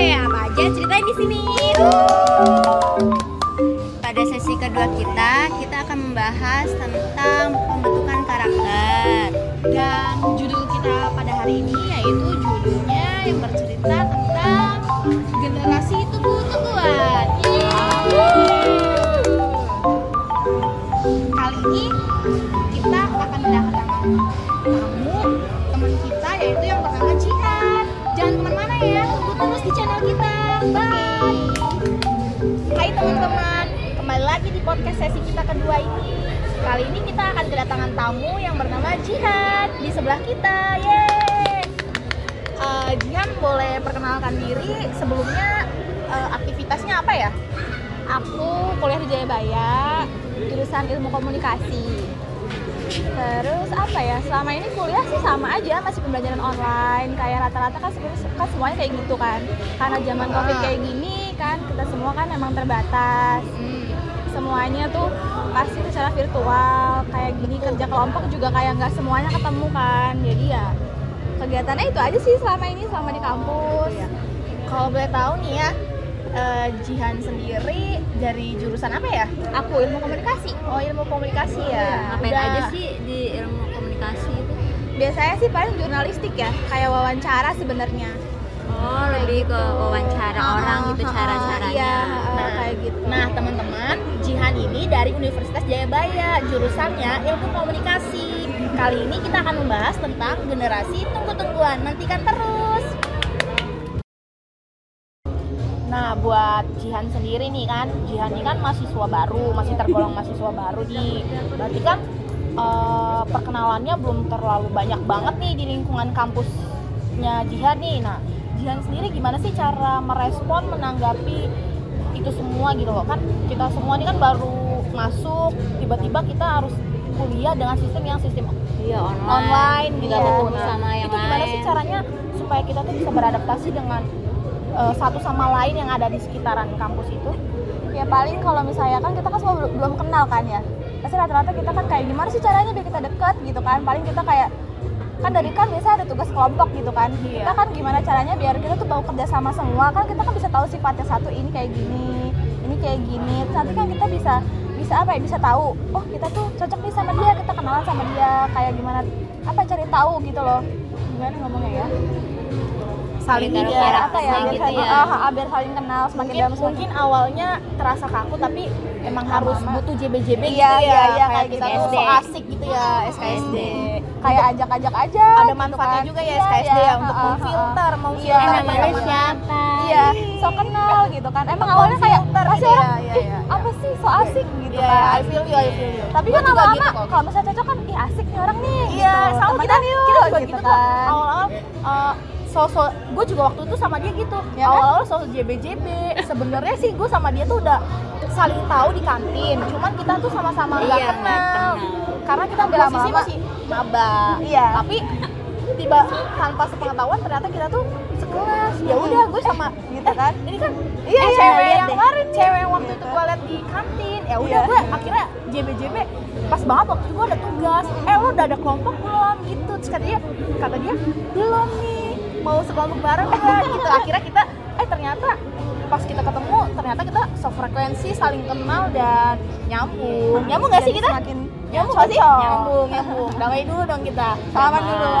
ya apa aja ceritain di sini. Pada sesi kedua kita, kita akan membahas tentang pembentukan karakter. Dan judul kita pada hari ini yaitu judulnya yang bercerita tentang generasi tunggu-tungguan. Kali ini kembali lagi di podcast sesi kita kedua ini. Kali ini kita akan kedatangan tamu yang bernama Jihan di sebelah kita. Yeay. Eh, Jihan boleh perkenalkan diri sebelumnya eh, aktivitasnya apa ya? Aku kuliah di Jayabaya, jurusan ilmu komunikasi. Terus apa ya? Selama ini kuliah sih sama aja, masih pembelajaran online. Kayak rata-rata kan sebenarnya kan semuanya kayak gitu kan. Karena zaman covid kayak gini kan, kita semua kan emang terbatas. Semuanya tuh pasti secara virtual. Kayak gini kerja kelompok juga kayak nggak semuanya ketemu kan. Jadi ya kegiatannya itu aja sih selama ini selama di kampus. Kalau boleh tahu nih ya, eh, Jihan sendiri dari jurusan apa ya? Aku ilmu komunikasi. Oh ilmu komunikasi ya. Ngapain Udah- aja sih di ilmu komunikasi itu? Biasanya sih paling jurnalistik ya, kayak wawancara sebenarnya. Oh, lebih ke wawancara Ah, orang gitu ah, cara-caranya. Iya, Nah, kayak gitu. Nah teman-teman, Jihan ini dari Universitas Jayabaya, jurusannya ilmu komunikasi. Kali ini kita akan membahas tentang generasi tunggu-tungguan. Nantikan terus. Nah, buat Jihan sendiri nih kan, Jihan ini kan mahasiswa baru, masih tergolong mahasiswa baru nih. Berarti kan eh, perkenalannya belum terlalu banyak banget nih di lingkungan kampusnya Jihan nih. Nah, Jihan sendiri gimana sih cara merespon menanggapi itu semua gitu loh kan kita semua ini kan baru masuk tiba-tiba kita harus kuliah dengan sistem yang sistem Iya, online. online gitu. Nah, sama yang itu gimana lain. sih caranya supaya kita tuh bisa beradaptasi dengan eh, satu sama lain yang ada di sekitaran kampus itu ya paling kalau misalnya kan kita kan semua belum, belum kenal kan ya. Pasti rata-rata kita kan kayak gimana sih caranya biar kita deket gitu kan. Paling kita kayak kan dari kan biasa ada tugas kelompok gitu kan. Iya. Kita kan gimana caranya biar kita tuh mau kerja sama semua kan kita kan bisa tahu sifatnya satu ini kayak gini, ini kayak gini. Terus nanti kan kita bisa bisa apa ya bisa tahu oh kita tuh cocok nih sama dia kita kenalan sama dia kayak gimana apa cari tahu gitu loh gimana ngomongnya ya saling Biar biar karakter apa ya biar, gitu saling, ya. ah, ah, biar saling kenal semakin mungkin dalam semakin mungkin awalnya terasa kaku tapi emang harus Lama-lama. butuh JBJB gitu Iya, ya iya, iya, kayak kayak kita gitu. tuh so asik gitu ya SKSD kayak ajak-ajak aja ada gitu manfaatnya kan. juga ya SKSD iya, ya untuk ah. memfilter mau Iya, filter Eh, ya, namanya siapa? iya so kenal gitu kan emang awalnya kayak pasti gitu ya, orang iya, apa sih so asik gitu kan I feel you, I feel you. tapi kan lama-lama gitu kalau misalnya cocok kan ih asik nih orang nih Iya, gitu. sama kita Temenan yuk, kita juga gitu, gitu kan Awal-awal uh, sosok gue juga waktu itu sama dia gitu. Ya kan? Awal-awal sosok JBJB. Sebenarnya sih gue sama dia tuh udah saling tahu di kantin. Cuman kita tuh sama-sama nggak Iya, nggak kenal. kenal. Karena kita posisi lama-lama- masih maba. Iya. Tapi tiba tanpa sepengetahuan ternyata kita tuh sekelas. Ya udah gue sama gitu kan ini kan Iya, eh, iya, cewek lihat yang kemarin cewek yang waktu itu gue liat di kantin ya udah Iya. gue akhirnya JBJB pas banget waktu itu gue ada tugas eh lo udah ada kelompok belum gitu terus kata dia kata dia belum nih mau sekelompok bareng gitu. Akhirnya kita eh ternyata pas kita ketemu ternyata kita sefrekuensi saling kenal dan nyambung. Nyambung gak sih kita? semakin nyambung gak sih? Nyambung nyambung. Damai dulu dong kita. Salaman dulu.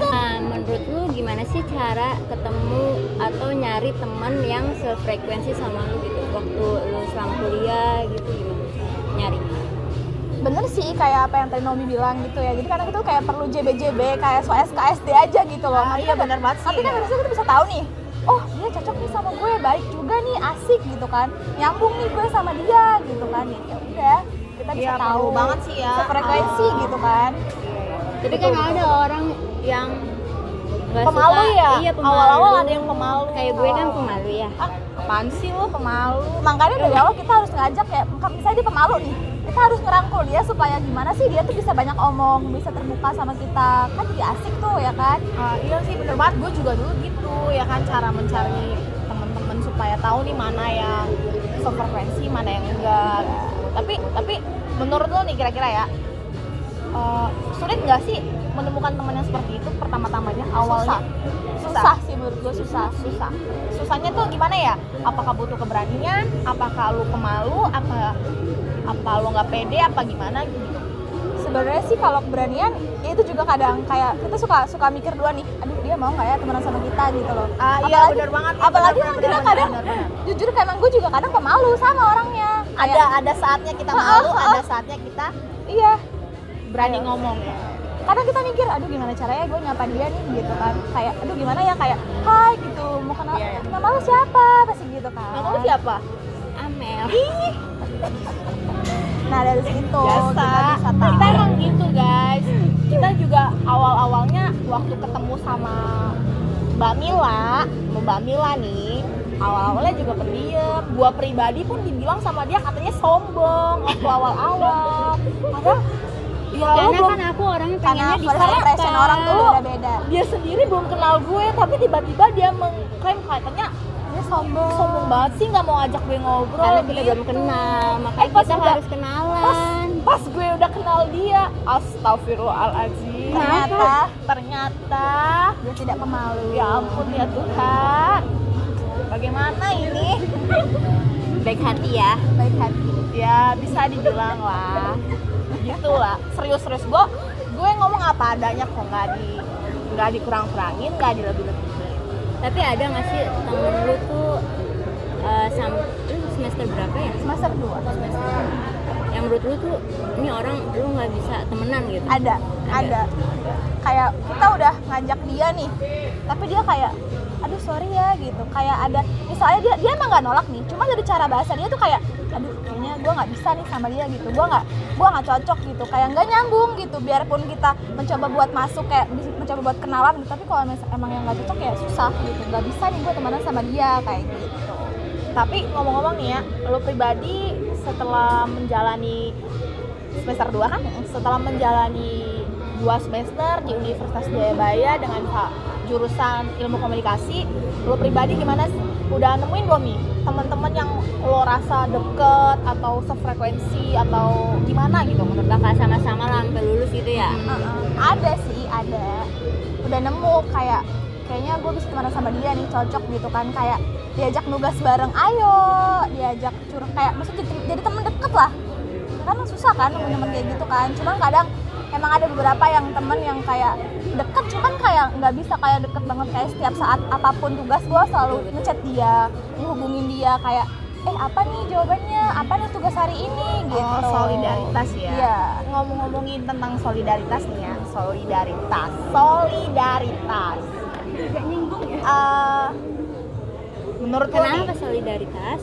Nah, menurut lu gimana sih cara ketemu atau nyari teman yang sefrekuensi sama lu gitu? Waktu lu selama kuliah gitu bener sih kayak apa yang tadi Nomi bilang gitu ya. Jadi kadang itu kayak perlu JBJB kayak so SKSD aja gitu loh. Ah, Nanti iya bener banget sih. tapi kan harusnya kita bisa tahu nih oh dia cocok nih sama gue baik juga nih asik gitu kan. Nyambung nih gue sama dia gitu kan. Ya ya udah kita bisa Iya, tahu banget sih ya. frekuensi gitu kan. Tapi kan ada orang yang nggak pemalu suka, ya? Iya pemalu. Awal-awal ada yang pemalu. Kayak gue kan pemalu ya. Ah apaan sih lo pemalu? Makanya dari awal kita harus ngajak ya misalnya dia pemalu nih kita harus ngerangkul dia supaya gimana sih? Dia tuh bisa banyak omong bisa terbuka sama kita. Kan jadi asik tuh ya kan? Ah, iya sih bener banget. Gue juga dulu gitu ya kan cara mencari teman-teman supaya tahu nih mana yang sefrekuensi mana yang enggak. Tapi tapi menurut lo nih kira-kira ya eh, sulit nggak sih menemukan teman yang seperti itu pertama-tamanya awalnya susah sih menurut gue susah. Susah. Susahnya tuh gimana ya? Apakah butuh keberanian? Apakah lu pemalu? Apa apa lu nggak pede? Apa gimana gitu? Sebenarnya sih kalau keberanian ya itu juga kadang kayak kita suka suka mikir dua nih aduh dia mau nggak ya temenan sama kita? gitu loh. Ah iya Apalagi- benar banget apalagi Benar, yang benar, kita benar, kadang benar, benar. jujur kayak emang gue juga kadang pemalu sama orangnya. Ada Kayak, ada saatnya kita malu ah, ada saatnya kita iya. berani ngomong ya kadang kita mikir aduh gimana caranya gue nyapa dia nih? Gitu kan. Kayak aduh gimana ya? Kayak hai gitu. Mau kenal Iya, iya. nama lu siapa? Pasti gitu kan. Nama lu siapa? Amel. Nah dari situ biasa. kita bisa tahu. kita emang gitu guys. Kita juga awal awalnya waktu ketemu sama Mbak Mila Mbak Mila nih awal awalnya juga pendiam. Gua pribadi pun dibilang sama dia katanya sombong waktu awal awal padahal ya karena belum. kan aku orangnya karena pengennya first disapa impression orang tuh beda-beda. dia sendiri belum kenal gue tapi tiba-tiba dia mengklaim katanya dia sombong. Sombong banget sih nggak mau ajak gue ngobrol. Karena kita gitu. belum kenal makanya Eh, pas kita udah- harus pas kenalan. pas gue udah kenal dia astagfirullahaladzim. Ternyata ternyata dia tidak pemalu. Ya ampun ya Tuhan. Bagaimana ini? Baik hati ya. Baik hati ya bisa dibilang lah gitu lah. Serius-serius gue gue ngomong apa adanya kok nggak di nggak dikurang-kurangin nggak dilebih-lebihin. Tapi ada nggak sih temen lu tuh eh, sam lu semester berapa ya? Semester 2 semester yang menurut lu tuh ini orang lu nggak bisa temenan gitu? Ada ada. kayak kita udah ngajak dia nih tapi dia kayak aduh sorry ya gitu. Kayak ada misalnya dia dia emang nggak nolak nih. Cuma dari cara bahasa dia tuh kayak aduh kayaknya gue nggak bisa nih sama dia gitu. Gue nggak gue nggak cocok gitu. Kayak nggak nyambung gitu. Biarpun kita mencoba buat masuk kayak mencoba buat kenalan gitu. Tapi kalau emang yang nggak cocok ya susah gitu. Nggak bisa nih gue temenan sama dia kayak gitu. Tapi ngomong-ngomong nih ya lo pribadi setelah menjalani semester 2 kan? Setelah menjalani dua semester di Universitas Jayabaya dengan Pak jurusan ilmu komunikasi lo pribadi gimana sih? udah nemuin belum nih teman-teman yang lo rasa deket atau sefrekuensi atau gimana gitu menurut bakal sama-sama lah sampai lulus gitu ya Heeh. ada sih ada udah nemu kayak kayaknya gue bisa temenan sama dia nih cocok gitu kan kayak diajak nugas bareng ayo diajak curhat kayak maksudnya jadi, jadi temen deket lah kan susah kan nemu temen kayak gitu kan cuman kadang emang ada beberapa yang temen yang kayak deket cuman kayak nggak bisa kayak deket banget. Kayak setiap saat apa pun tugas gue selalu ngechat dia ngehubungin dia kayak eh apa nih jawabannya? Apa nih tugas hari ini? Gitu. Oh, solidaritas ya. Iya. Ngomong-ngomongin tentang solidaritas nih ya, solidaritas, solidaritas. Eh, menurut lo nih, kenapa solidaritas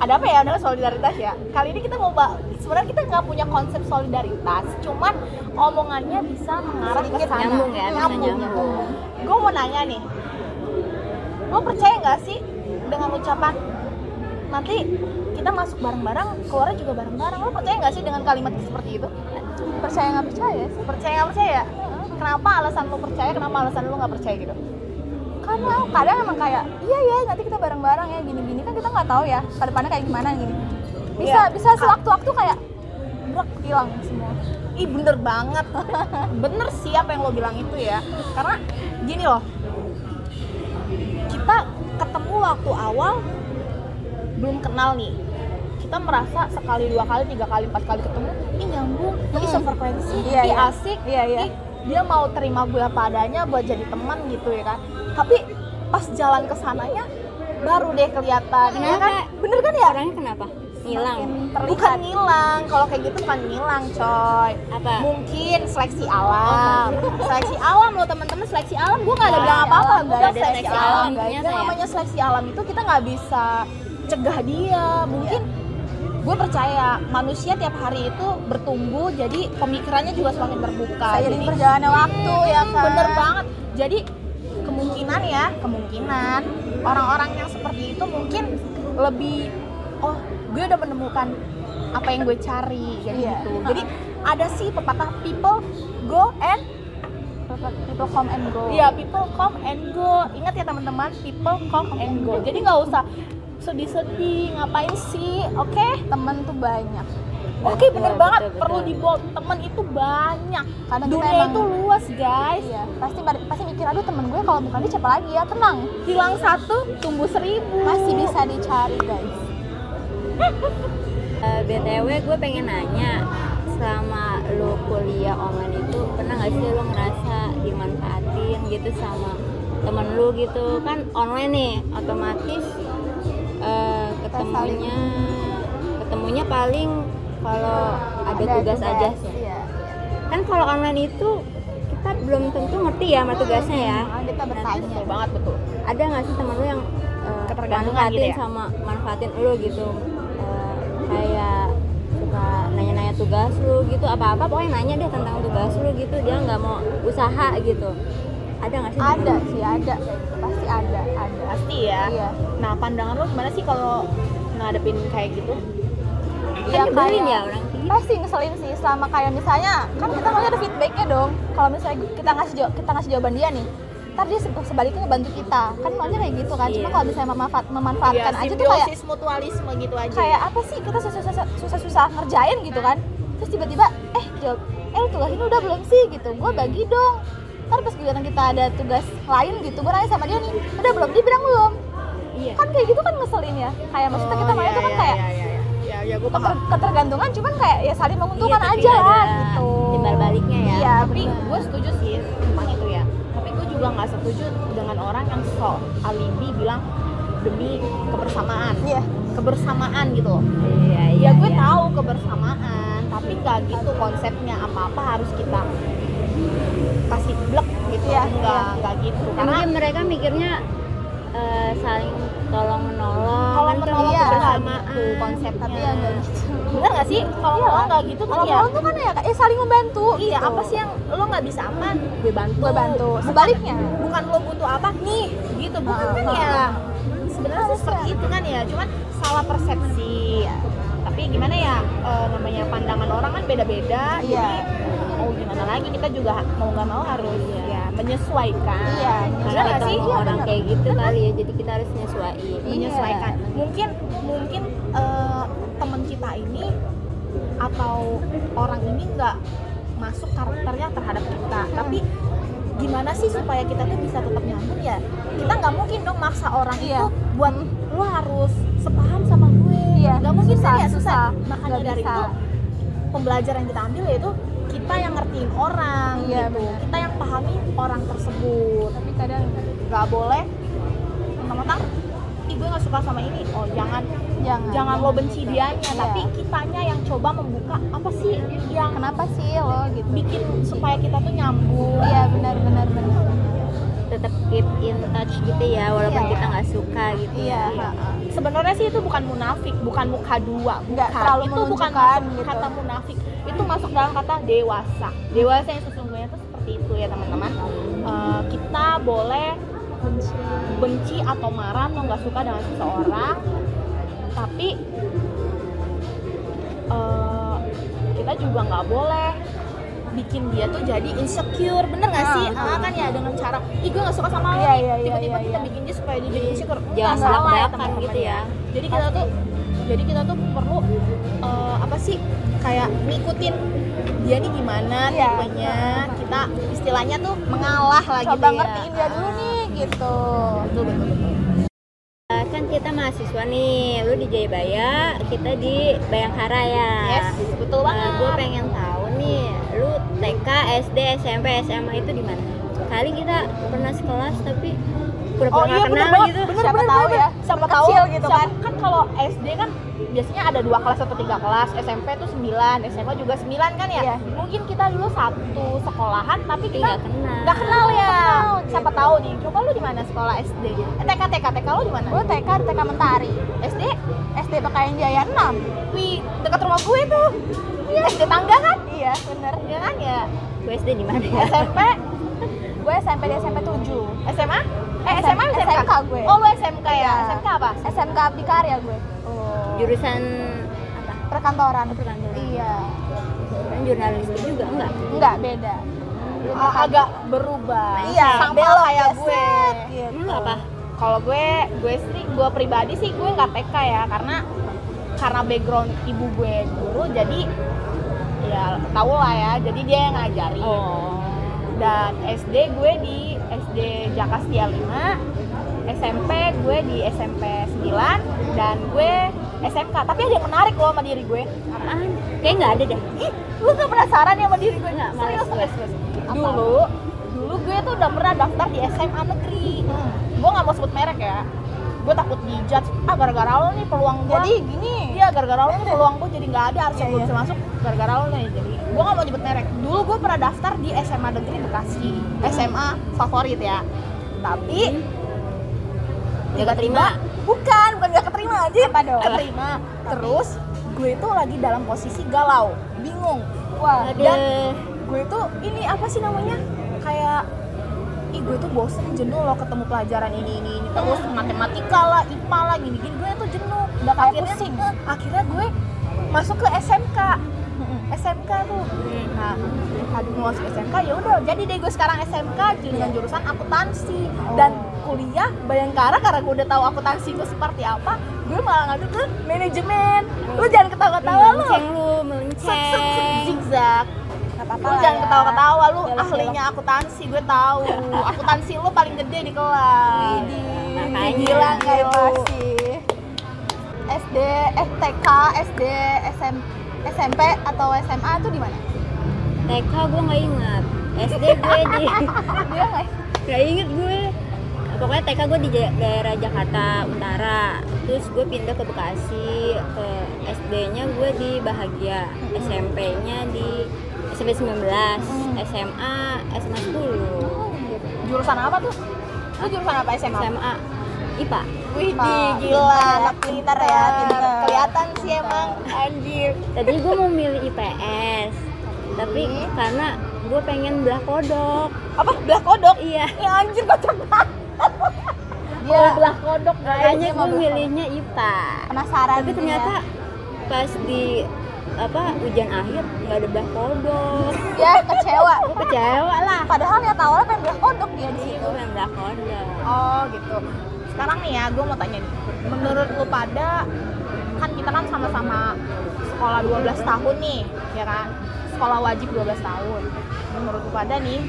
ada apa ya adalah solidaritas ya? Kali ini kita mau bahas, sebenarnya kita nggak punya konsep solidaritas, cuman omongannya bisa mengarah ke sana. nyambung ya, bisa nyambung. Gue mau nanya nih, lo percaya nggak sih dengan ucapan nanti kita masuk bareng-bareng, keluarnya juga bareng-bareng. Lo percaya nggak sih dengan kalimat seperti itu? percaya nggak percaya sih Percaya nggak percaya? Kenapa alasan lo percaya? Kenapa alasan lo nggak percaya gitu? Karena kadang emang kayak iya ya nanti kita bareng-bareng ya gini-gini. Kan kita nggak tahu ya ke depannya kayak gimana gini. Bisa Iya. bisa sewaktu-waktu kayak brak hilang semua. Ih bener banget. Bener sih apa yang lo bilang itu ya. Karena gini loh. Kita ketemu waktu awal Belum kenal nih. Kita merasa sekali, dua kali, tiga kali, empat kali ketemu Ih nyambung, Hmm. sefrekuensi, Iya, iya. asik. Iya, iya. Ih dia mau terima gue apa adanya buat jadi teman gitu ya kan Tapi pas jalan ke sananya baru deh kelihatan ya Kenapa? kan? Bener kan ya? orangnya kenapa? Hilang Bukan ngilang, kalau kayak gitu bukan ngilang coy. Apa? Mungkin seleksi alam. Seleksi alam loh teman-teman. Seleksi alam. Gue nggak ada bilang Seleksi apa-apa. alam, gue bilang ada seleksi seleksi alam alam, yang ya. namanya seleksi alam itu kita nggak bisa cegah dia. Mungkin gue percaya manusia tiap hari itu bertumbuh jadi pemikirannya juga semakin terbuka. Seiring Jadi- berjalannya waktu ya Hmm, kan? bener banget. Jadi kemungkinan ya kemungkinan orang-orang yang seperti itu mungkin lebih oh gue udah menemukan apa yang gue cari kayak Iya. gitu jadi ada sih pepatah people go and people come and go Iya, people come and go. Ingat ya teman-teman, people come and go. Jadi nggak usah sedih-sedih, ngapain sih? Oke? temen tuh banyak Oke, bener Betul, banget. betul, Perlu betul. di bold. Temen itu banyak. Kadang kita Dunia emang- itu luas, guys. Iya, pasti pasti mikir aduh temen gue kalau bukan dia siapa lagi ya tenang Hilang satu, tumbuh seribu. masih bisa dicari guys Eh, btw gue pengen nanya selama lo kuliah online itu pernah nggak sih lo ngerasa dimanfaatin gitu sama temen lu gitu kan online nih otomatis eh, ketemunya ketemunya paling kalau ada, tugas, aja sih iya, iya. kan kalau online itu kita belum tentu ngerti ya sama tugasnya ya Ah, kita bertanya Betul banget, betul. ada nggak sih temen lu yang eh, Ketergantungan manfaatin gitu ya? sama manfaatin lu gitu Eh, kayak suka nanya-nanya tugas lu gitu apa-apa pokoknya nanya deh tentang tugas lu gitu dia nggak mau usaha gitu ada nggak sih ada sih ada pasti ada ada Pasti ya. iya Nah, pandangan lo gimana sih kalau ngadepin kayak gitu? Kan nyebelin ya orang kayak gitu. pasti ngeselin sih. Selama kayak misalnya kan kita maunya ada feedbacknya dong. Kalau misalnya kita ngasih kita ngasih jawaban dia nih ntar dia se- sebaliknya ngebantu kita. Kan maunya kayak gitu kan. Cuma Iya. kalau misalnya memanfaat, memanfaatkan Ya, aja tuh kayak mutualisme gitu aja. kayak apa sih kita susah-susah susah-susah ngerjain gitu kan. Terus tiba-tiba eh jawab eh lu tugas ini udah belum sih? Gitu. Gue bagi dong. Ntar pas giliran kita ada tugas lain gitu gue nanya sama dia nih udah belum? Dia bilang belum. Iya. Kan kayak gitu kan ngeselin ya kayak maksudnya kita maunya tuh kan kayak Oh, iya, iya, iya, iya, gue keter- ketergantungan cuman kayak ya saling menguntungkan Iya, aja ada lah gitu timbal baliknya ya. iya Tapi gue setuju sih tentang itu ya. Tapi gue juga nggak setuju dengan orang yang so alibi bilang demi kebersamaan. iya Kebersamaan gitu loh. iya Ya gue iya. tahu kebersamaan, tapi nggak gitu konsepnya apa-apa harus kita kasih blek gitu. Iya, Nggak, nggak gitu. Ya, Karena mungkin mereka mikirnya eh, saling tolong menolong Tolong kan menolong iya, kebersamaan gitu konsepnya. tapi ya nggak gitu Bener nggak sih? Kalau Iya. orang nggak gitu kan kalau ya. mau tuh kan ya eh saling membantu Iya, gitu. apa sih yang lo nggak bisa apa? Gue bantu. gue bantu sebaliknya bukan lo butuh apa nih gitu bukan kan ya sebenarnya sih seperti itu kan ya cuman salah persepsi tapi gimana ya eh, namanya pandangan orang kan beda-beda Iya. jadi mau gimana lagi kita juga mau nggak mau harus ya menyesuaikan Iya, karena Bener sih orang bener. kayak gitu kali ya jadi kita harus menyesuaikan Iya. mungkin mungkin eh, teman kita ini atau orang ini nggak masuk karakternya terhadap kita Hmm. tapi gimana sih supaya kita tuh bisa tetap nyambung ya kita nggak mungkin dong maksa orang Iya. itu buat lo harus sepaham sama gue Iya, nggak mungkin susah, kan ya susah, susah. makanya dari bisa. itu pembelajaran yang kita ambil yaitu kita yang ngertiin orang Iya, gitu. benar. kita yang pahami orang tersebut. Tapi kadang nggak boleh mentang-mentang ih gue nggak suka sama ini. Oh jangan. Jangan. Jangan lo benci dianya. Iya. tapi kitanya yang coba membuka apa sih yang kenapa sih lo gitu? bikin supaya kita tuh nyambung? Iya benar benar benar. Tetap keep in touch gitu ya walaupun Iya. kita nggak suka gitu. Iya ya sebenarnya sih itu bukan munafik bukan muka dua. Nggak bukan. terlalu itu bukan gitu. kata munafik itu masuk dalam kata dewasa. Dewasa yang sesungguhnya itu seperti itu ya teman-teman. Eh, kita boleh benci atau marah atau nggak suka dengan seseorang tapi eh, kita juga nggak boleh bikin dia tuh jadi insecure. Bener nggak Ah, sih? betul. Ah, kan ya dengan cara ih gue nggak suka sama lo. Iya, nih." iya, iya, tiba-tiba iya, kita bikin dia supaya dia jadi insecure. Jangan salah ya teman-teman gitu ya. Jadi kita tuh jadi kita tuh perlu eh, apa sih kayak ngikutin dia nih gimana Iya. tipenya. Kita istilahnya tuh mengalah lah gitu coba ya. ngertiin dia dulu nih gitu. Betul betul betul. Eh, kan kita mahasiswa nih lu di Jayabaya kita di Bayangkara ya. Yes betul banget. gue pengen tahu nih lu TK SD SMP SMA itu di mana? Kali kita pernah sekelas tapi pura-pura nggak kenal banget. gitu. Oh, Bener, Siapa bener, tahu bener. ya, siapa kecil tahu gitu siapa- kan. kan kalau SD kan biasanya ada dua kelas atau tiga kelas. SMP tuh 9 SMA juga 9 kan ya? Iya. mungkin kita dulu satu sekolahan tapi kita nggak kenal. nggak kenal ya. Kenal, siapa gitu. tahu nih coba lu di mana sekolah SD eh, TK TK TK lu di mana? Gue TK TK Mentari. SD SD Bakayan Jaya 6 wih dekat rumah gue tuh. SD tangga kan? Iya bener. Ya kan ya? Gue SD di mana ya? SMP gue SMP di SMP 7 SMA eh SMA SMK SMK gue. oh lu SMK ya? Iya. SMK apa? SMK Abdi Karya gue. Oh. Jurusan apa perkantoran. Perkantoran. iya. Kan jurnalistik juga enggak? Enggak beda. A- agak berubah. Iya, sama belok kayak ya, gue. gitu. lu apa? Kalau gue gue sih gue pribadi sih gue nggak TK ya karena karena background ibu gue guru jadi ya tau lah ya jadi dia yang ngajarin. Oh. Dan SD gue di SD Jakastia 5 SMP gue di SMP 9 dan gue SMK tapi ada yang menarik loh sama diri gue. Apaan? Kayak nggak ada deh. Ih lu gak penasaran ya sama diri gue. Nggak, serius serius. Serius. dulu dulu gue tuh udah pernah daftar di SMA negeri. Gue nggak mau sebut merek ya gue takut dijudge. Ah gara-gara lo nih peluang gue jadi gini. Iya gara-gara lo nih peluang gue jadi nggak ada harusnya gue iya. bisa masuk. Gara-gara lo nih jadi gue nggak mau nyebut merek. Dulu gue pernah daftar di SMA negeri Bekasi. SMA favorit ya. Tapi Nggak keterima. bukan bukan gak keterima aja Apa dong? keterima. Terus gue itu lagi dalam posisi galau bingung. Wah dan ada gue tuh ini apa sih namanya? Kayak ih gue tuh bosen jenuh loh ketemu pelajaran ini ini ini terus matematika lah IPA lah gini gini gue tuh jenuh. Udah Kayak akhirnya pusing. akhirnya gue masuk ke SMK SMK tuh. Nah mau masuk SMK ya udah. Jadi deh gue sekarang SMK dengan jurusan akuntansi. Dan kuliah Bayangkara karena gue udah tahu akuntansi gue seperti apa gue malah ngadu ke manajemen. Lu jangan ketawa-ketawa lu. Melenceng lu melenceng. Zigzag apa-apa lu lah jangan ya. ketawa-ketawa. Lu Belok-belok. ahlinya akuntansi gue tahu. Akuntansi lu paling gede di kelas. Makanya. gila nggak lu masih SD eh TK SD SM, SMP atau SMA tuh di mana? TK gue nggak ingat. SD gue di dia nggak inget gue. Pokoknya TK gue di daerah Jakarta Utara. Terus gue pindah ke Bekasi. Ke SD-nya gue di Bahagia. SMP-nya di SMP 19 SMA SMA 10 jurusan apa tuh? Lu jurusan apa SMA SMA IPA Wih, gila, anak pintar ya, pintar. Kelihatan sih emang, anjir. tadi gue mau milih IPS tapi karena gue pengen belah kodok. Apa? Belah kodok? iya. Ya anjir, kocak banget. Dia Mau belah kodok kayaknya gue milihnya IPA penasaran tapi gitu ternyata ya. pas di apa ujian akhir nggak ada belah kodok dia kecewa gue kecewa lah padahal niat awalnya pengen belah kodok dia di Iya, situ gue pengen belah kodok Oh gitu. Sekarang nih ya, gue mau tanya nih. Menurut lu pada, kan kita kan sama-sama sekolah 12 tahun nih, ya kan? Sekolah wajib 12 tahun. Menurut lu pada nih,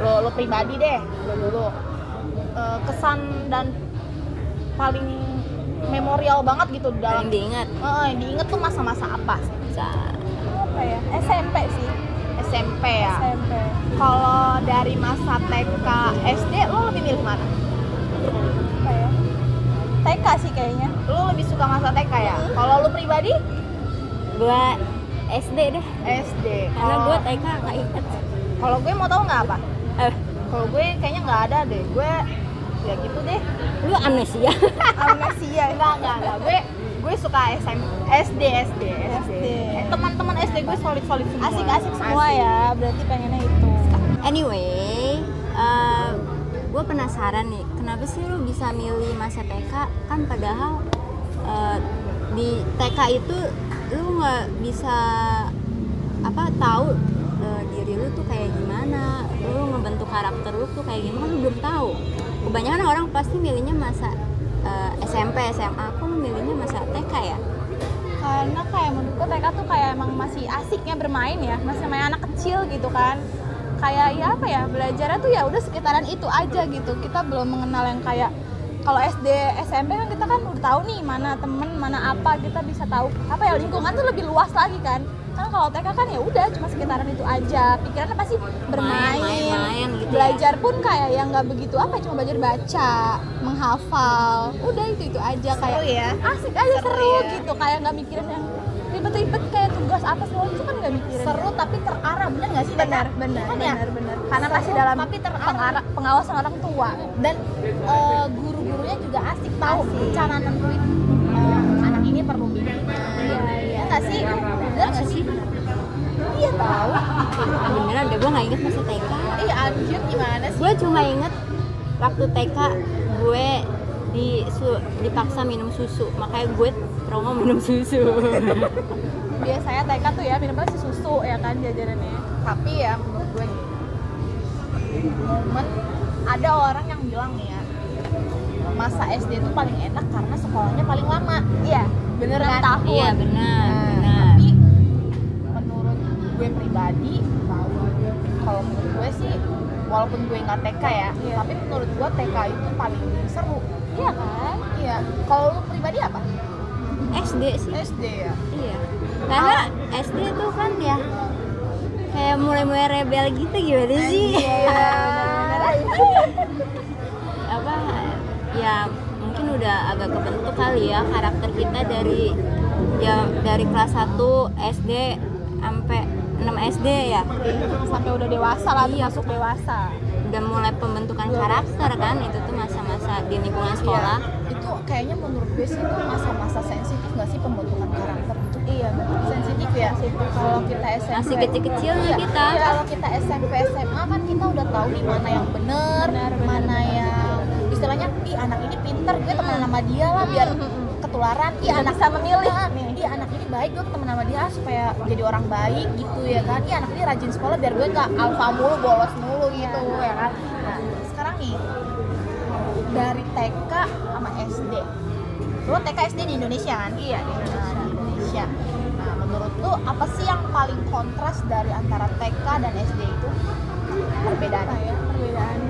lo, lo pribadi deh, lo dulu. Eh, kesan dan paling memorial banget gitu dalam paling diingat Eh, yang diinget tuh masa-masa apa sih? Apa ya SMP sih SMP ya. SMP Kalau dari masa TK, SD, lo lebih milih mana? apa ya TK sih kayaknya Lo lebih suka masa TK ya? Kalau lo pribadi? gue SD deh SD. karena Kalau- gue TK nggak inget Kalau gue mau tahu nggak apa? eh, Kalau gue kayaknya nggak ada deh. Gue ya gitu deh. lu amnesia amnesia Enggak enggak enggak. Gue gue suka SM, SD SD SD. SD. Eh, Teman-teman SD gue solid solid semua. asik-asik semua Asik. ya berarti pengennya itu anyway gue penasaran nih kenapa sih lu bisa milih masa TK kan padahal eh, di TK itu lu nggak bisa apa tahu eh, diri lu tuh kayak gimana lu ngebentuk karakter lu tuh kayak gimana lu belum tahu kebanyakan orang pasti milihnya masa eh, SMP SMA kok lu milihnya masa TK ya? Karena kayak menurutku TK tuh kayak emang masih asiknya bermain ya masih main anak kecil gitu kan. Kayak ya apa ya belajarnya tuh ya udah sekitaran itu aja gitu. Kita belum mengenal yang kayak kalau SD SMP kan kita kan udah tahu nih mana temen mana apa kita bisa tahu. Apa ya lingkungan tuh lebih luas lagi kan kan kalau TK kan ya udah cuma sekitaran itu aja pikirannya pasti bermain Main, main, main gitu ya. belajar pun kayak yang nggak begitu apa cuma belajar baca menghafal udah itu itu aja kayak Seru ya. asik aja Seru seru, ya. gitu kayak nggak mikirin yang ribet-ribet kayak tugas apa segala itu kan nggak mikirin Seru tapi terarah bener nggak sih? benar benar Kan ya? benar benar karena Seru pasti dalam tapi terarah. pengawasan orang tua Dan eh, guru-gurunya juga asik tahu Asik. cara nentuin eh, anak ini perlu bimbingan. iya iya Ya nggak sih? Bener nggak sih? Iya tahu. beneran deh gue nggak inget masa TK Iya anjir gimana sih? gue cuma inget waktu TK gue di su- dipaksa minum susu makanya gue trauma minum susu biasanya TK tuh ya minumnya si susu ya kan jajarannya tapi ya menurut gue momen ada orang yang bilang nih ya masa SD itu paling enak karena sekolahnya paling lama iya bener kan tahun. iya benar Nah, benar gue pribadi kalau menurut gue sih walaupun gue nggak TK ya Iya. tapi menurut gue TK itu paling seru. Iya kan? iya. Kalau lu pribadi apa? SD sih. SD ya? Iya. Karena SD tuh kan ya kayak mulai-mulai rebel gitu gimana sih? Iya. apa ya mungkin udah agak kebentuk kali ya karakter kita dari ya dari kelas 1 SD sampai 6 SD ya Sampai udah dewasa lah, Iya. masuk dewasa. udah mulai pembentukan karakter kan itu tuh masa-masa di lingkungan sekolah Iya. itu kayaknya menurut gue sih itu masa-masa sensitif nggak sih pembentukan karakter itu Iya, sensitif ya kalau kita SMP masih kecil-kecilnya Iya, kita iya, kalau kita SMP SMA kan kita udah tahu nih mana yang bener, Benar, benar, mana yang istilahnya ih anak ini pinter gue temenan sama dia lah biar Hmm, hmm, hmm. Ketularan Udah anak bisa memilih. nih. ih anak ini baik gue temen sama dia supaya jadi orang baik gitu ya kan? Ih anak ini rajin sekolah biar gue nggak alfa mulu bolos mulu gitu ya kan? Nah sekarang nih dari TK sama SD lo TK SD di Indonesia kan? Iya di Indonesia. Nah menurut lo apa sih yang paling kontras dari antara TK dan SD itu? Perbedaannya Apa ya perbedaannya?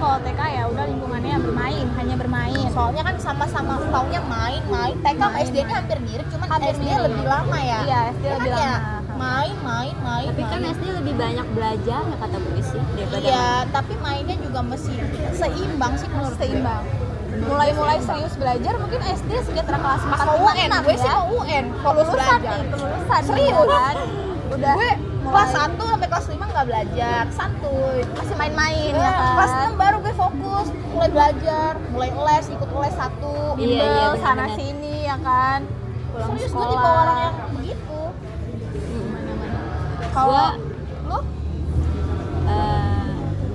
Kan kalau TK ya udah lingkungannya bermain, hanya bermain. soalnya kan sama-sama tahunnya main main TK sama Main, SD nya hampir mirip cuman Hampir SD mirip. lebih lama ya Iya, SD Ya lebih kan ya? lama. main main main tapi kan main. SD lebih banyak belajar ya kata sih daripada iya tapi mainnya juga mesti seimbang sih menurut seimbang. Mulai-mulai serius belajar mungkin SD sekitar kelas 4 pas UN gue sih mau UN belajar nih, kelulusan Serius? kan. Udah gue kelas 1 sampai kelas 5 nggak belajar santuy masih main-main Iya, ya kan. kelas 6 baru gue fokus mulai belajar mulai les ikut les satu Iya, bimbel iya, sana benar-benar. sini ya kan. Pulang serius gue sekolah. tipe orang yang begitu kalau lo eh,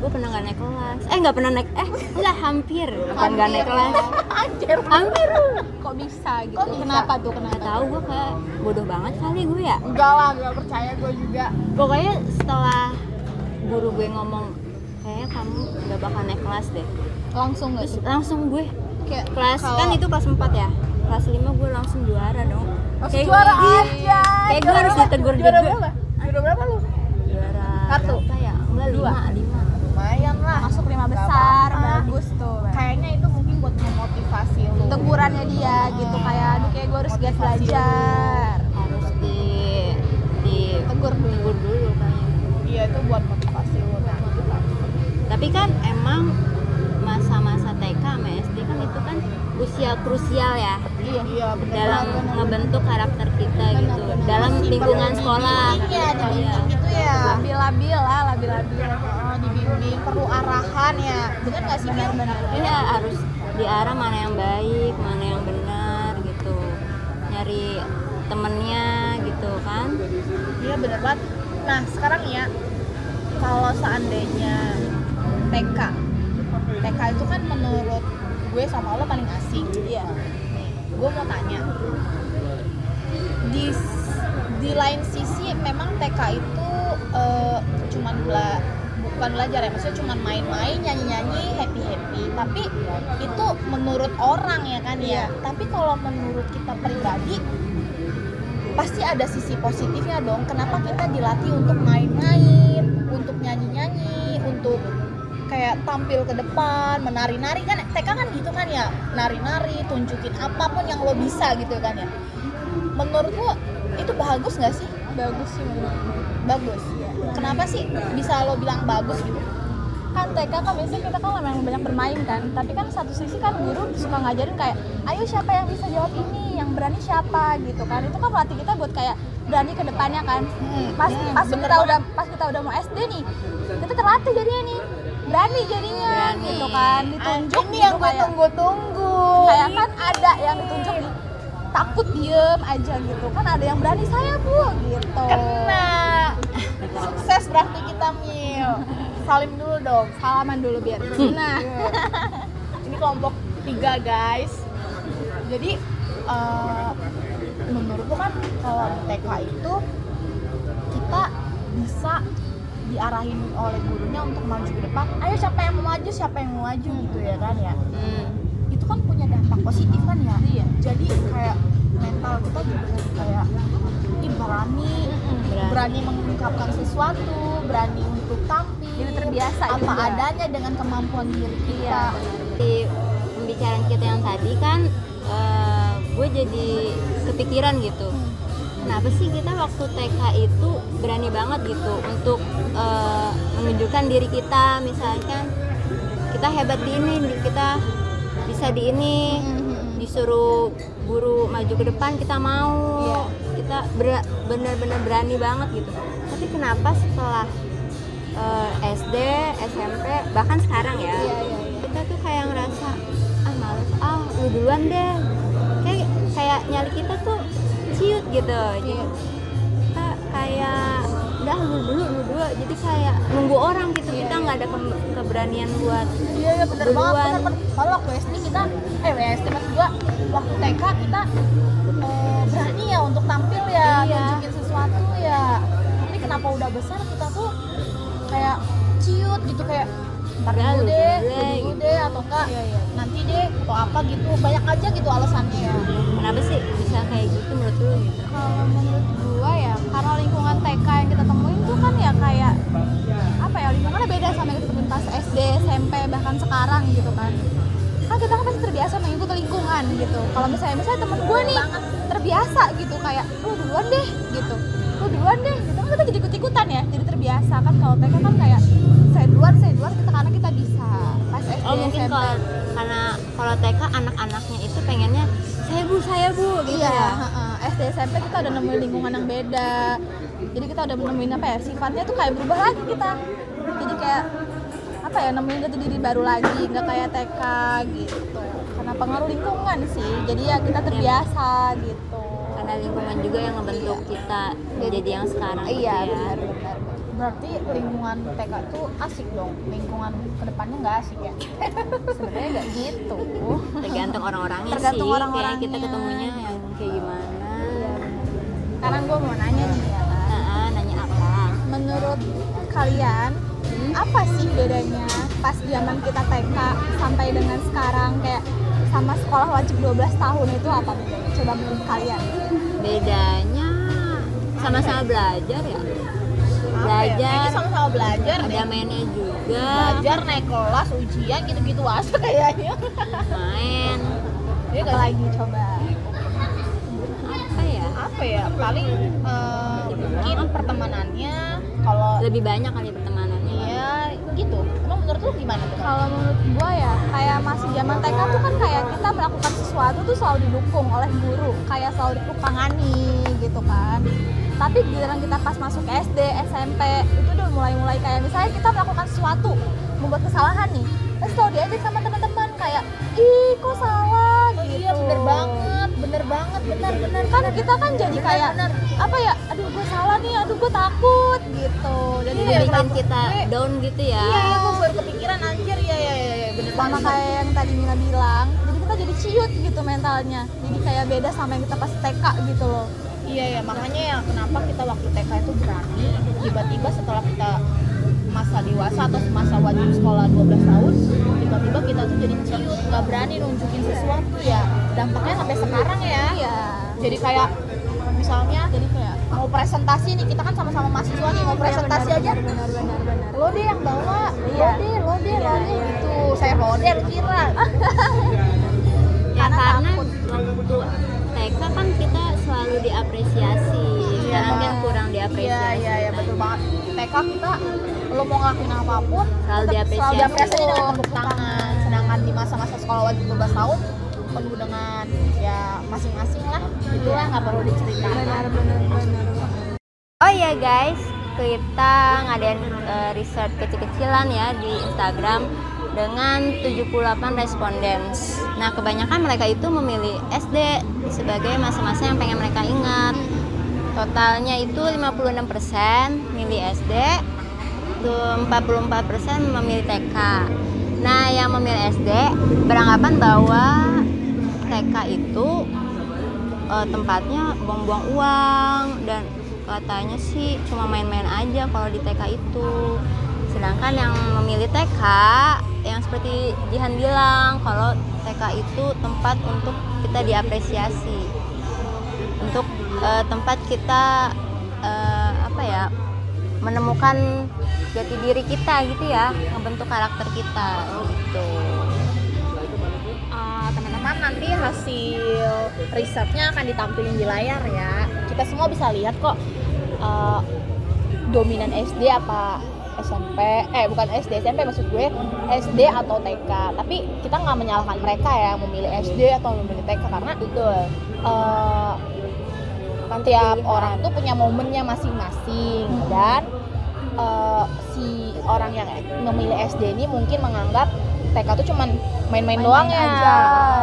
gue pernah gak naik kelas eh nggak pernah naik eh enggak hampir bukan nggak naik kelas anjir hampir kok bisa gitu. Kok bisa? Kenapa tuh? nggak Kenapa? tahu gue kayak bodoh banget kali gue ya enggak lah enggak percaya gue juga pokoknya setelah guru gue ngomong kayaknya kamu nggak bakal naik kelas deh Langsung nggak terus sih? langsung gue Kayak kelas Kalau- kan itu kelas 4 ya kelas 5 gue langsung juara dong Langsung Kayak juara gue- aja kayak gue harus ditegur juara juga berapa? juara berapa lu? juara Satu. ya enggak Dua. lima lima lumayan lah masuk lima besar, apa-apa. bagus tuh. kayaknya itu mungkin buat memotivasi lu Tegurannya dia gitu kayak aduh kayak gue harus giat belajar. harus di di Tegur dulu. tegur dulu kayaknya iya itu buat motivasi lu nah tapi kan emang masa-masa TK sama SD kan itu kan usia krusial ya Iya. iya bener dalam banget. ngebentuk karakter kita Benar, gitu benar. dalam lingkungan sekolah ya dibimbing gitu ya Labil-labil lah, labil-labil. Dibimbing perlu arahan ya. Bener nggak sih Mil? Iya harus diarah mana yang baik mana yang benar gitu. Nyari temennya gitu kan? Iya bener banget. Nah sekarang ya kalau seandainya TK TK itu kan menurut gue sama lo paling asing. Iya. gue mau tanya di di lain sisi memang TK itu eh, cuman bela bukan belajar ya maksudnya cuman main-main nyanyi-nyanyi happy-happy. Tapi itu menurut orang ya kan ya. Tapi kalau menurut kita pribadi pasti ada sisi positifnya dong. Kenapa kita dilatih untuk main-main untuk nyanyi-nyanyi untuk kayak tampil ke depan menari-nari kan? TK kan gitu kan ya? Nari-nari tunjukin apa pun yang lo bisa gitu kan ya. Menurut lo itu bagus nggak sih? Bagus sih menurut bagus kenapa sih bisa lo bilang bagus gitu? Kan TK kan biasanya kita kan memang banyak bermain kan tapi kan satu sisi kan guru suka ngajarin kayak ayo siapa yang bisa jawab ini? Yang berani siapa? gitu kan. Itu kan melatih kita buat kayak berani ke depannya kan. Hmm, pas hmm, pas kita banget. udah pas kita udah mau SD nih kita terlatih jadinya nih. Berani jadinya Berani. gitu kan ditunjuk ini gitu yang gue tunggu-tunggu. Kayak kan ada yang ditunjuk nih takut diem aja gitu. Kan ada yang berani saya bu gitu. Kena sukses berarti kita mil. Salim dulu dong. Salaman dulu biar nah. Ini kelompok tiga guys. Jadi eh, menurut lu kan kalau di TK itu kita bisa diarahin oleh gurunya untuk maju ke depan. Ayo siapa yang mau maju siapa yang mau maju gitu ya kan ya? Hmm. itu kan punya dampak positif kan ya? Iya. jadi kayak mental kita juga kayak ih berani Berani. berani mengungkapkan sesuatu berani untuk tampil Jadi terbiasa apa juga. adanya dengan kemampuan diri kita. Iya, di pembicaraan kita yang tadi kan eh, gue jadi kepikiran gitu. Kenapa sih kita waktu TK itu berani banget gitu untuk eh, menunjukkan diri kita? Misalkan kita hebat di ini kita bisa di ini. Disuruh guru maju ke depan kita mau. Iya. Kita ber- bener-bener berani banget gitu tapi kenapa setelah eh, SD SMP bahkan sekarang ya Iya, iya, iya. kita tuh kayak ngerasa ah males ah lu duluan deh kayak kayak nyali kita tuh ciut gitu jadi Iya. kita kayak udah lu dulu lu dulu jadi kayak nunggu orang gitu kita nggak ada ke- keberanian buat Iya iya bener Duluan. banget bener bener. Kalau waktu SD kita eh SD maksud gua waktu TK kita berani ya untuk tampil ya Iya. nunjukin sesuatu ya. Tapi kenapa udah besar kita tuh kayak ciut gitu kayak ntar dulu lu deh, dulu deh, gitu. deh atau enggak nanti deh atau apa gitu banyak aja gitu alasannya ya. kenapa sih bisa kayak gitu menurut lu gitu kalau menurut gua ya karena lingkungan TK yang kita temuin tuh kan ya kayak apa ya lingkungannya beda sama yang kita temuin pas SD SMP bahkan sekarang gitu kan kan kita kan pasti terbiasa mengikuti lingkungan gitu kalau misalnya misalnya temen gue nih terbiasa gitu kayak lu duluan deh gitu lu duluan deh gitu kan kita jadi ikut ikutan ya jadi terbiasa kan kalau TK kan kayak saya duluan saya duluan kita karena kita bisa pas SD oh mungkin SMP kalau karena kalau TK anak-anaknya itu pengennya saya bu saya bu gitu Iya, ya. SD SMP kita udah nemuin lingkungan yang beda. Jadi kita udah nemuin apa ya? Sifatnya tuh kayak berubah lagi kita. Jadi kayak apa ya? Nemuin jati diri baru lagi, nggak kayak TK gitu. Karena pengaruh lingkungan sih. Jadi ya kita terbiasa gitu. Karena lingkungan juga yang ngebentuk kita jadi yang sekarang gitu Iya, ya. benar benar. Berarti lingkungan TK tuh asik dong. Lingkungan ke depannya nggak asik ya. Sebenarnya nggak gitu. tergantung orang-orangnya Tergantung sih orang-orangnya. kayak kita ketemunya yang kayak gimana Sekarang gue mau nanya nih ya nah, nanya apa Menurut kalian apa sih bedanya pas zaman kita TK sampai dengan sekarang kayak sama sekolah wajib 12 tahun itu apa bedanya? Coba menurut kalian. bedanya sama-sama belajar ya Apa ya? belajar Kayaknya sama-sama belajar ada mainnya juga Belajar naik kelas, ujian gitu-gitu aja kayaknya. main Iya nggak sih? Apalagi coba. apa ya apa ya paling eh, mungkin pertemanannya kalau lebih banyak kali pertemanannya ya gitu emang menurut lu gimana tuh Kalau menurut gua ya kayak masih zaman TK tuh kan kayak kita melakukan sesuatu tuh selalu didukung oleh guru, kayak selalu ditupangani gitu kan. Tapi giliran kita pas masuk SD, SMP itu udah mulai-mulai kayak misalnya kita melakukan sesuatu, membuat kesalahan nih, terus selalu diajak sama teman-teman kayak ih kok salah oh gitu. iya bener banget bener banget bener bener Kan kita kan jadi Bener, kayak bener. apa ya? Aduh gue salah nih, aduh gue takut gitu. Jadi Iya, ya bikin kita Gue- down gitu ya iya iya gue baru kepikiran anjir ya ya ya, bener sama kayak yang tadi Mina bilang jadi kita jadi ciut gitu mentalnya jadi kayak beda sama yang kita pas TK gitu loh iya ya makanya ya kenapa kita waktu TK itu berani tiba-tiba setelah kita masa dewasa atau masa wajib sekolah 12 tahun tiba-tiba kita tuh jadi ciut nggak berani nunjukin sesuatu ya. Dampaknya sampai sekarang ya. Iya. Jadi kayak misalnya jadi kayak mau presentasi nih kita kan sama-sama mahasiswa nih mau presentasi aja. benar benar benar lo deh yang bawa. Iya. lo deh lo deh Iya, lo deh. Iya. gitu. saya lo deh kira. Ya Karena karena waktu TK kan kita selalu diapresiasi. Sekarang kan kurang iya diapresiasi iya. iya betul banget. TK kita lo mau ngelakuin apa pun Selalu diapresiasi. dengan tepuk tangan sedangkan di masa-masa sekolah wajib 12 tahun penuh dengan ya masing-masing lah itulah nggak perlu diceritakan benar benar benar Oh iya guys, kita ngadain eh, riset kecil-kecilan ya di Instagram dengan 78 respondents. Nah, kebanyakan mereka itu memilih SD sebagai masa-masa yang pengen mereka ingat. Totalnya itu 56% milih SD, tuh 44% memilih TK. Nah, yang memilih SD beranggapan bahwa TK itu eh, tempatnya buang-buang uang dan katanya sih cuma main-main aja kalau di TK itu sedangkan yang memilih TK yang seperti Jihan bilang kalau TK itu tempat untuk kita diapresiasi untuk eh, tempat kita eh, apa ya menemukan jati diri kita gitu ya membentuk karakter kita gitu. Ah, teman-teman nanti hasil risetnya akan ditampilkan di layar ya. Kita semua bisa lihat kok eh, dominan SD apa SMP eh bukan SD SMP maksud gue SD atau TK tapi kita nggak menyalahkan mereka ya memilih SD atau memilih TK karena betul. eh, kan tiap orang tuh punya momennya masing-masing dan eh, si orang yang memilih SD ini mungkin menganggap TK tuh cuman main-main doang ya. aja.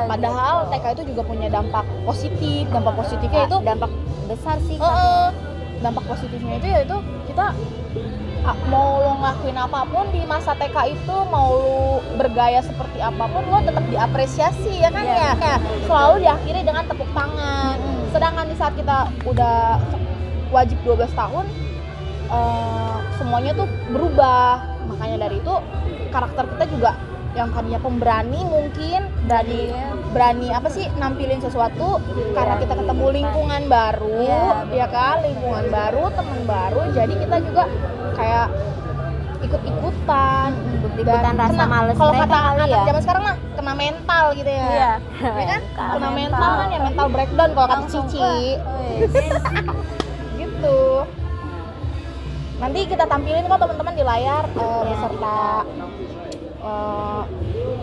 Padahal TK itu juga punya dampak positif. Dampak positifnya Ah, itu dampak besar sih Eh, eh, dampak positifnya itu yaitu kita ah, mau lo ngelakuin apa pun di masa TK itu mau lo bergaya seperti apa pun lo tetap diapresiasi ya kan Iya. ya Ya, selalu diakhiri dengan tepuk tangan Mm-mm. Sedangkan di saat kita udah wajib 12 tahun eh, semuanya tuh berubah makanya dari itu karakter kita juga yang tadinya pemberani mungkin berani Iya. berani apa sih nampilin sesuatu karena kita ketemu kehidupan. lingkungan baru Iya, ya kan lingkungan baru teman baru jadi kita juga kayak ikut-ikutan ikutan rasa kena- males kalau kata anak ya. zaman sekarang mah kena mental gitu ya Iya. ya kan Mental. kena mental kan ya mental breakdown kalau kata Cici gitu nanti kita tampilin kok teman-teman di layar eh, Iya. beserta eh,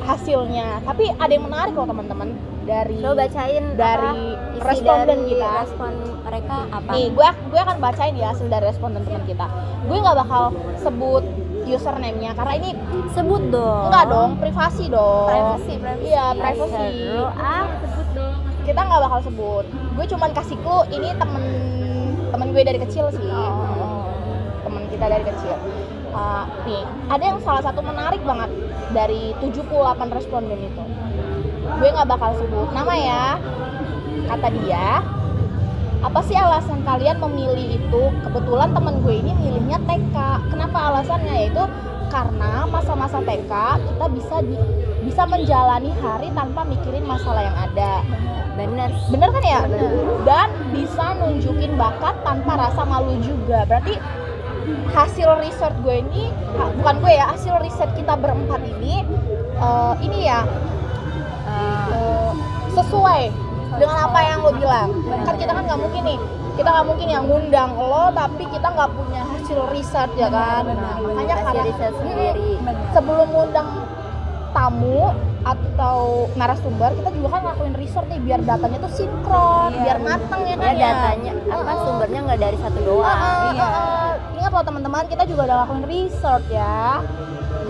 hasilnya tapi ada yang menarik loh teman-teman dari lo bacain dari apa, responden dari kita. respon mereka apa nih gue gue akan bacain ya hasil dari responden teman kita gue nggak bakal sebut username-nya karena ini sebut dong. Enggak dong privasi dong. Privacy privacy iya privacy Seru, ah sebut dong. Kita nggak bakal sebut. Gue cuman kasih clue ini temen temen gue dari kecil sih. Oh. temen kita dari kecil. Uh, nih ada yang salah satu menarik banget dari 78 responden itu. Gue nggak bakal sebut nama ya. Kata dia apa sih alasan kalian memilih itu? Kebetulan temen gue ini milihnya TK kenapa alasannya? Yaitu karena masa-masa TK kita bisa di, bisa menjalani hari tanpa mikirin masalah yang ada. Bener bener kan ya? Dan bisa nunjukin bakat tanpa rasa malu juga. Berarti hasil riset gue ini bukan gue ya hasil riset kita berempat ini eh, ini ya Eh, eh, sesuai dengan apa yang lo bilang. Kan kita kan nggak mungkin nih. Kita nggak mungkin yang ngundang lo tapi kita nggak punya hasil riset ya kan? Makanya Hasil karena riset sendiri. Sebelum ngundang tamu atau narasumber kita juga kan ngelakuin riset nih biar datanya tuh sinkron Iya. biar matang ya kan ya? datanya apa sumbernya nggak dari satu doang. Ah, iya. ah, ah. ingat loh teman-teman kita juga udah lakuin research ya.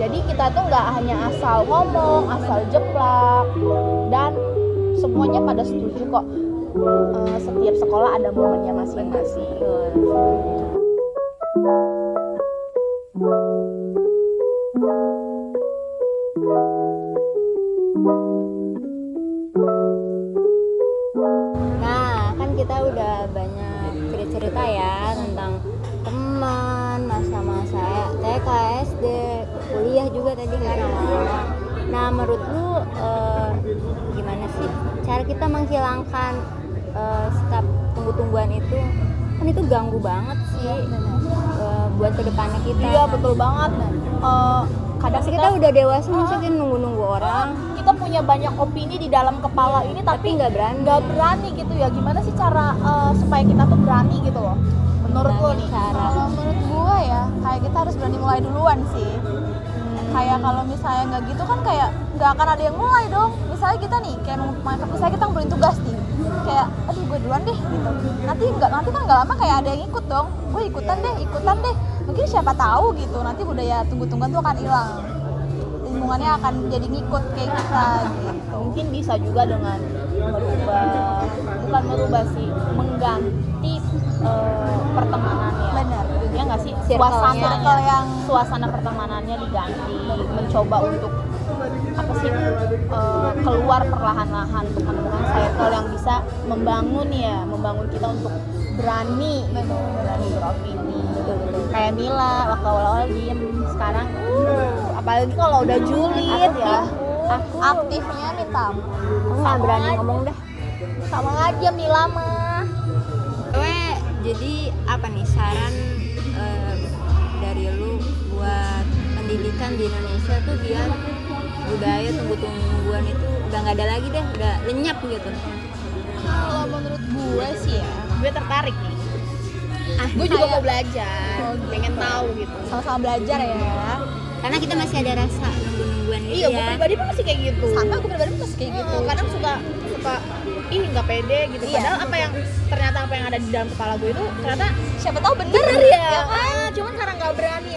Jadi kita tuh nggak hanya asal ngomong asal jeplak dan semuanya pada setuju kok Eh, setiap sekolah ada momennya masing-masing. Nah, kan kita udah banyak cerita-cerita ya tentang teman, masa-masa TK, SD, kuliah juga tadi kan awal-awal. Nah, menurut lu eh, gimana sih cara kita menghilangkan eh, sikap tunggu-tungguan itu? Kan itu ganggu banget sih eh, buat ke depannya kita. iya betul banget Eh, kadang Pasti kita udah dewasa masa kita nunggu-nunggu orang, kita punya banyak opini di dalam kepala ini tapi nggak berani. nggak berani gitu ya gimana sih cara eh, supaya kita tuh berani gitu loh menurut lo nih cara Kalau menurut gua ya, kayak kita harus berani mulai duluan sih. Kayak kalau misalnya nggak gitu kan kayak nggak akan ada yang mulai dong. Misalnya kita nih, kayak mau misalnya kita ngumpulin tugas nih, kayak aduh gue duluan deh gitu. Nanti nggak nanti kan nggak lama kayak ada yang ikut dong. Gue ikutan deh, ikutan deh. Mungkin siapa tahu gitu. Nanti budaya tunggu-tungguan tuh akan hilang. Lingkungannya akan jadi ngikut kayak kita gitu. mungkin bisa juga dengan merubah bukan merubah sih mengganti eh, pertemanannya suasana Circle yang suasana pertemanannya diganti mencoba untuk apa sih eh, keluar perlahan-lahan untuk menemukan circle yang bisa membangun ya membangun kita untuk berani gitu. Berani beropini kayak Mila waktu awal-awal diem sekarang uh, apalagi kalau udah julid Aku- ya aku aktifnya minta aku nggak berani ngomong dah. sama aja Mila mah. Gue jadi apa nih saran pendidikan di Indonesia tuh biar budaya tunggu-tungguan itu udah nggak ada lagi deh, udah lenyap gitu. Kalau menurut gue sih ya, gue tertarik nih Ah, gue juga mau belajar Oh, gitu. pengen tahu gitu sama-sama belajar ya. karena kita masih ada rasa nunggu-nungguan gitu iya gue ya. pribadi pun masih kayak gitu Sama gue pribadi masih kayak gitu. gitu kadang suka suka ih nggak pede gitu Iya, padahal apa yang ternyata apa yang ada di dalam kepala gue itu ternyata Siapa tahu bener, bener ya, kan? Ah, cuman karena nggak berani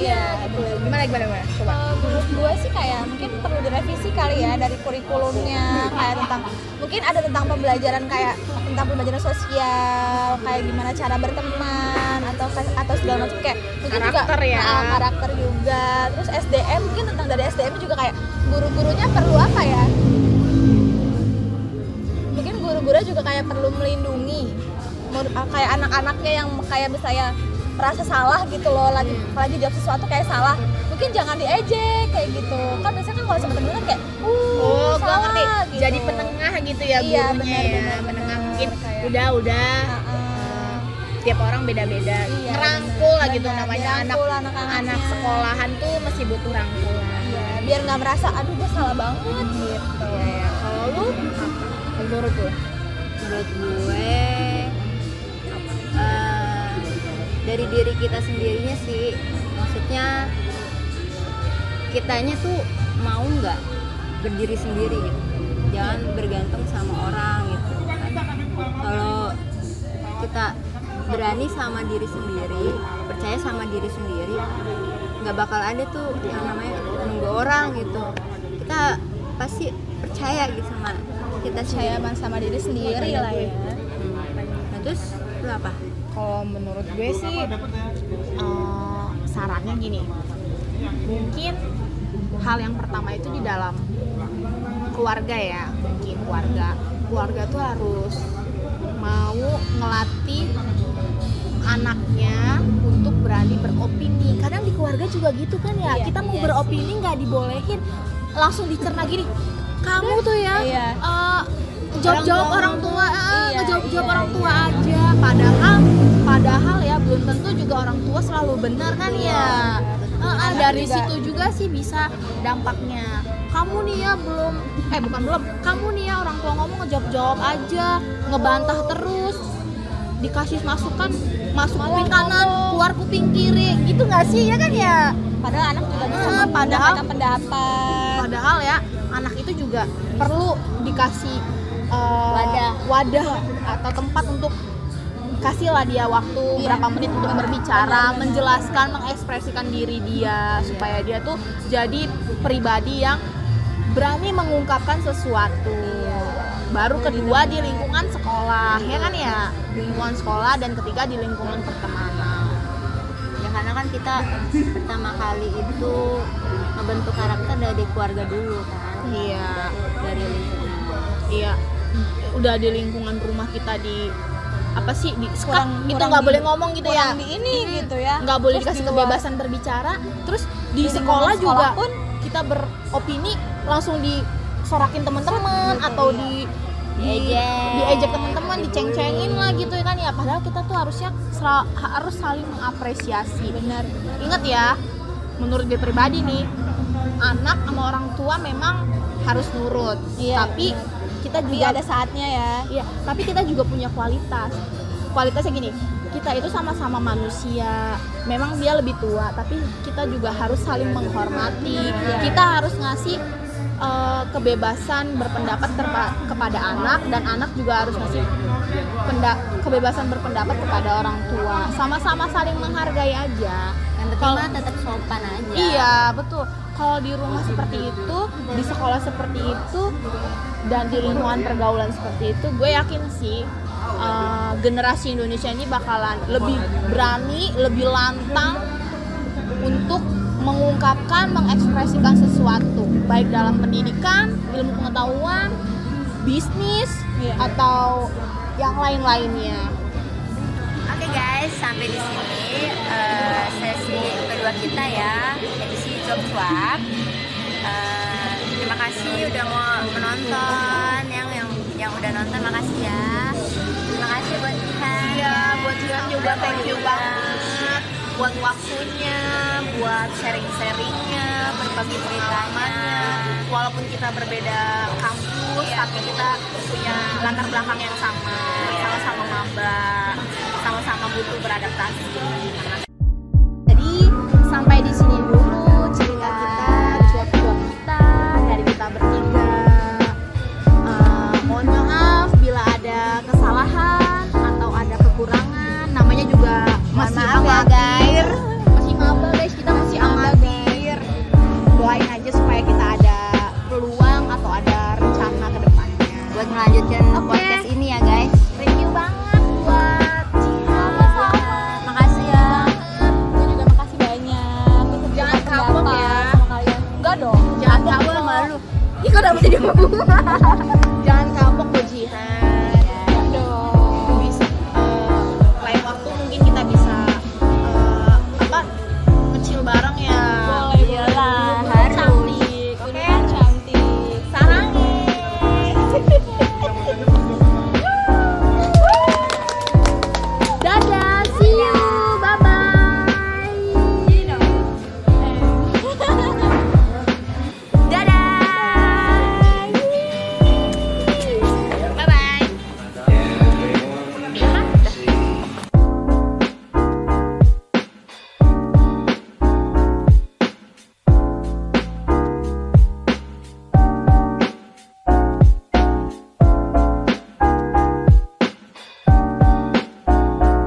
Iya. gitu. Gimana gimana gimana? Coba. Eh, menurut gue sih kayak mungkin perlu direvisi kali ya dari kurikulumnya kayak tentang mungkin ada tentang pembelajaran kayak tentang pembelajaran sosial kayak gimana cara berteman atau atau segala macam. Kayak mungkin Karakter juga ya. Ah, karakter juga. Terus SDM mungkin tentang dari SDM juga kayak guru-gurunya perlu apa ya? Mungkin guru-gurunya juga kayak perlu melindungi ah, kayak anak-anaknya yang kayak misalnya merasa salah gitu loh lagi lagi jawab sesuatu kayak salah mungkin jangan diejek kayak gitu. Kan biasanya kan kalau sama temen kan kayak uh oh gue salah, ngerti. gitu. jadi penengah gitu ya Iya, gurunya benar, ya. benar, penengah benar. mungkin. Kayak- udah udah. Heeh. tiap orang beda-beda. Iya, ngerangkul lah gitu namanya. Anak anak-anaknya. anak sekolahan tuh masih butuh rangkulan Iya, biar nggak merasa aduh gue salah banget. Gitu Iya, ya. kalau lu apa? Menurut lu? Menurut gue eh, dari diri kita sendirinya sih. Maksudnya kitanya tuh mau nggak berdiri sendiri gitu. Jangan bergantung sama orang gitu kalau kita berani sama diri sendiri percaya sama diri sendiri nggak bakal ada tuh yang namanya nunggu orang gitu. Kita pasti percaya gitu sama kita percaya sama diri sendiri lah ya. Nah terus lu apa? Kalau menurut gue sih eh, sarannya gini. Mungkin hal yang pertama itu di dalam keluarga ya. Mungkin keluarga. Keluarga tuh harus mau ngelatih anaknya untuk berani beropini. Kadang di keluarga juga gitu kan ya. Iya, kita mau iya beropini nggak dibolehin. Langsung dicerna gini kamu tuh ya Iya. eh, jawab-jawab orang, Orang tua. eh, Iya, ngejawab-jawab iya, orang tua aja. Padahal padahal ya belum tentu juga orang tua selalu benar kan ya? Eh, Anak dari juga. situ juga sih bisa dampaknya. Kamu nih ya belum eh bukan belum. Kamu nih ya orang tua ngomong ngejawab-jawab aja ngebantah terus dikasih masukan masuk kuping kanan keluar kuping kiri. Gitu nggak sih ya kan ya? Padahal anak juga bisa Ah, padahal- pendapat. padahal ya anak itu juga perlu dikasih eh, Wadah. wadah atau tempat untuk kasihlah dia waktu Iya. berapa menit untuk berbicara menjelaskan mengekspresikan diri dia supaya dia tuh jadi pribadi yang berani mengungkapkan sesuatu. Baru kedua di lingkungan sekolah ya kan ya? Di lingkungan sekolah dan ketiga di lingkungan pertemanan. Ya karena kan kita pertama kali itu ngebentuk karakter dari keluarga dulu kan. iya. Dari lingkungan. iya. Udah di lingkungan rumah kita di apa sih di Kurang- itu nggak boleh ngomong gitu ya. di ini gitu ya. Nggak boleh Terus dikasih kebebasan berbicara. Terus di, Di sekolah, lingkungan juga sekolah pun kita beropini langsung disorakin teman-teman atau di di Diejek. diejek teman-teman diceng-cengin lah gitu kan. Ya padahal kita tuh harusnya sel- harus saling mengapresiasi. Benar. Ingat ya menurut gue pribadi nih anak sama orang tua memang harus nurut. Iya, tapi kita tapi juga ada saatnya ya Iya, tapi kita juga punya kualitas. Kualitasnya gini, kita itu sama-sama manusia. Memang dia lebih tua, tapi kita juga harus saling menghormati. Kita harus ngasih eh, kebebasan berpendapat terpa- kepada anak dan anak juga harus ngasih penda- kebebasan berpendapat kepada orang tua. Sama-sama saling menghargai aja. Yang penting tetap sopan aja. Iya, betul. Kalau di rumah seperti itu, di sekolah seperti itu, dan di lingkungan pergaulan seperti itu, gue yakin sih uh, generasi Indonesia ini bakalan lebih berani, lebih lantang untuk mengungkapkan, mengekspresikan sesuatu, baik dalam pendidikan, ilmu pengetahuan, bisnis, Iya. atau yang lain-lainnya. Oke guys, sampai di sini eh, sesi kedua kita ya, edisi belum suap uh, eh, terima kasih udah mau menonton. Yang yang yang udah nonton makasih ya. Terima kasih buat Jihan iya buat Jihan juga thank you banget. buat waktunya buat sharing-sharingnya berbagi pengalamannya walaupun kita berbeda kampus iya. tapi kita punya latar belakang yang sama. Iya. Sama-sama maba sama-sama butuh beradaptasi.